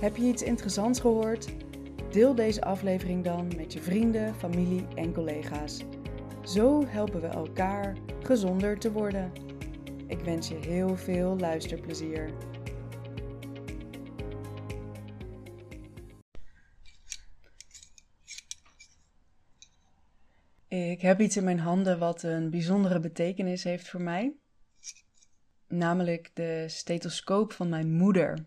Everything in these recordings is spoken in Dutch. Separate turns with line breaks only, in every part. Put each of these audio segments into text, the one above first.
Heb je iets interessants gehoord? Deel deze aflevering dan met je vrienden, familie en collega's. Zo helpen we elkaar gezonder te worden. Ik wens je heel veel luisterplezier. Ik heb iets in mijn handen wat een bijzondere betekenis heeft voor mij. Namelijk de stethoscoop van mijn moeder.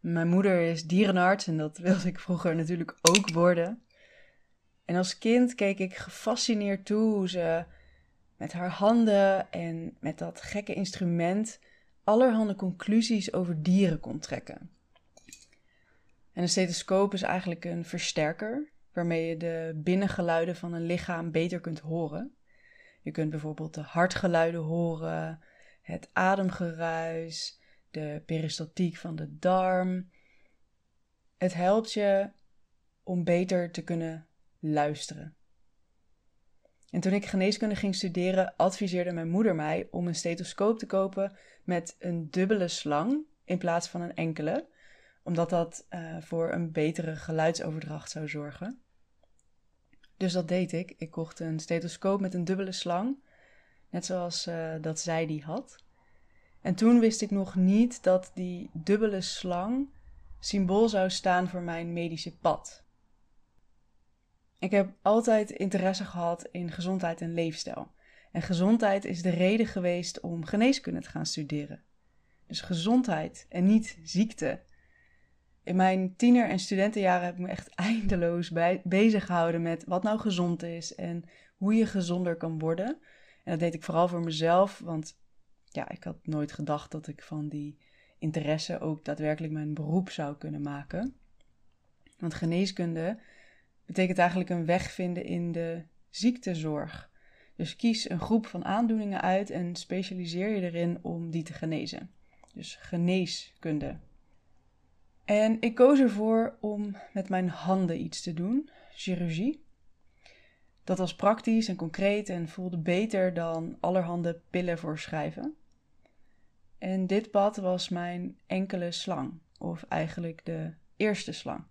Mijn moeder is dierenarts en dat wilde ik vroeger natuurlijk ook worden. En als kind keek ik gefascineerd toe hoe ze met haar handen en met dat gekke instrument allerhande conclusies over dieren kon trekken. En een stethoscoop is eigenlijk een versterker waarmee je de binnengeluiden van een lichaam beter kunt horen. Je kunt bijvoorbeeld de hartgeluiden horen, het ademgeruis, de peristaltiek van de darm. Het helpt je om beter te kunnen luisteren. En toen ik geneeskunde ging studeren, adviseerde mijn moeder mij om een stethoscoop te kopen met een dubbele slang in plaats van een enkele, omdat dat uh, voor een betere geluidsoverdracht zou zorgen. Dus dat deed ik. Ik kocht een stethoscoop met een dubbele slang, net zoals uh, dat zij die had. En toen wist ik nog niet dat die dubbele slang symbool zou staan voor mijn medische pad. Ik heb altijd interesse gehad in gezondheid en leefstijl. En gezondheid is de reden geweest om geneeskunde te gaan studeren. Dus gezondheid en niet ziekte. In mijn tiener- en studentenjaren heb ik me echt eindeloos bij, bezig gehouden met wat nou gezond is en hoe je gezonder kan worden. En dat deed ik vooral voor mezelf, want ja, ik had nooit gedacht dat ik van die interesse ook daadwerkelijk mijn beroep zou kunnen maken. Want geneeskunde betekent eigenlijk een weg vinden in de ziektezorg. Dus kies een groep van aandoeningen uit en specialiseer je erin om die te genezen. Dus geneeskunde. En ik koos ervoor om met mijn handen iets te doen, chirurgie. Dat was praktisch en concreet en voelde beter dan allerhande pillen voorschrijven. En dit pad was mijn enkele slang, of eigenlijk de eerste slang.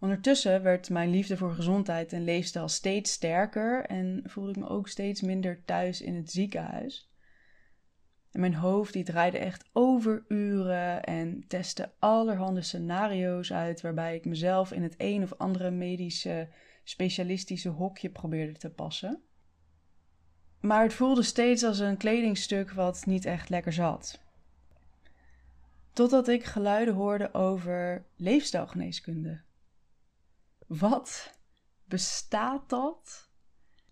Ondertussen werd mijn liefde voor gezondheid en leefstijl steeds sterker en voelde ik me ook steeds minder thuis in het ziekenhuis. En mijn hoofd die draaide echt over uren en testte allerhande scenario's uit waarbij ik mezelf in het een of andere medische specialistische hokje probeerde te passen. Maar het voelde steeds als een kledingstuk wat niet echt lekker zat. Totdat ik geluiden hoorde over leefstijlgeneeskunde. Wat? Bestaat dat?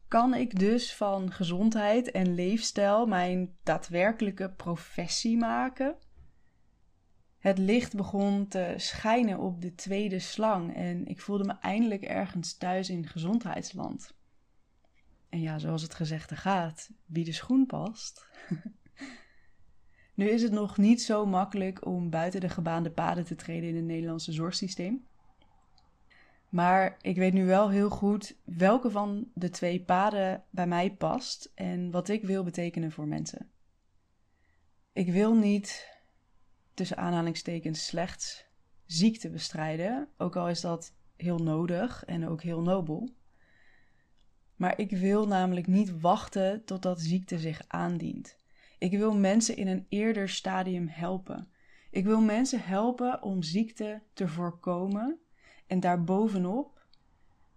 Kan ik dus van gezondheid en leefstijl mijn daadwerkelijke professie maken? Het licht begon te schijnen op de tweede slang en ik voelde me eindelijk ergens thuis in gezondheidsland. En ja, zoals het gezegde gaat, wie de schoen past. nu is het nog niet zo makkelijk om buiten de gebaande paden te treden in het Nederlandse zorgsysteem. Maar ik weet nu wel heel goed welke van de twee paden bij mij past en wat ik wil betekenen voor mensen. Ik wil niet, tussen aanhalingstekens, slechts ziekte bestrijden, ook al is dat heel nodig en ook heel nobel. Maar ik wil namelijk niet wachten totdat ziekte zich aandient. Ik wil mensen in een eerder stadium helpen. Ik wil mensen helpen om ziekte te voorkomen en daarbovenop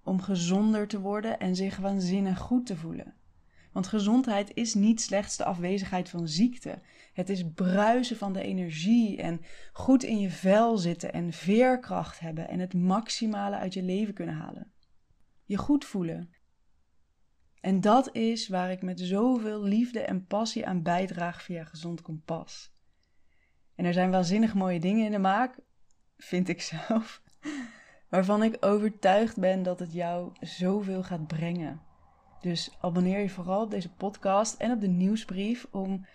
om gezonder te worden en zich waanzinnig goed te voelen. Want gezondheid is niet slechts de afwezigheid van ziekte. Het is bruisen van de energie en goed in je vel zitten en veerkracht hebben en het maximale uit je leven kunnen halen. Je goed voelen en dat is waar ik met zoveel liefde en passie aan bijdraag via Gezond Kompas. En er zijn waanzinnig mooie dingen in de maak, vind ik zelf. Waarvan ik overtuigd ben dat het jou zoveel gaat brengen. Dus abonneer je vooral op deze podcast en op de nieuwsbrief om,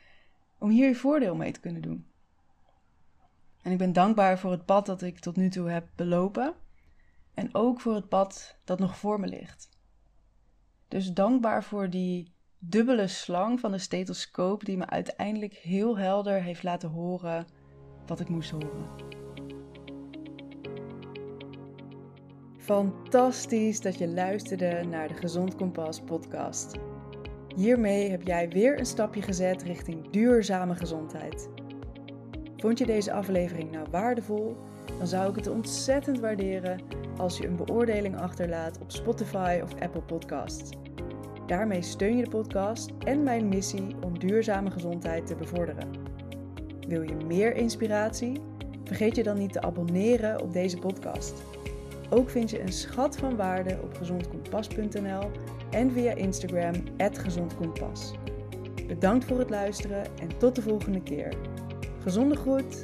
om hier je voordeel mee te kunnen doen. En ik ben dankbaar voor het pad dat ik tot nu toe heb belopen. En ook voor het pad dat nog voor me ligt. Dus dankbaar voor die dubbele slang van de stethoscoop die me uiteindelijk heel helder heeft laten horen wat ik moest horen. Fantastisch dat je luisterde naar de Gezond Kompas podcast. Hiermee heb jij weer een stapje gezet richting duurzame gezondheid. Vond je deze aflevering nou waardevol? Dan zou ik het ontzettend waarderen als je een beoordeling achterlaat op Spotify of Apple Podcasts. Daarmee steun je de podcast en mijn missie om duurzame gezondheid te bevorderen. Wil je meer inspiratie? Vergeet je dan niet te abonneren op deze podcast. Ook vind je een schat van waarde op gezondkompas.nl en via Instagram @gezondkompas. Bedankt voor het luisteren en tot de volgende keer. Gezonde groet.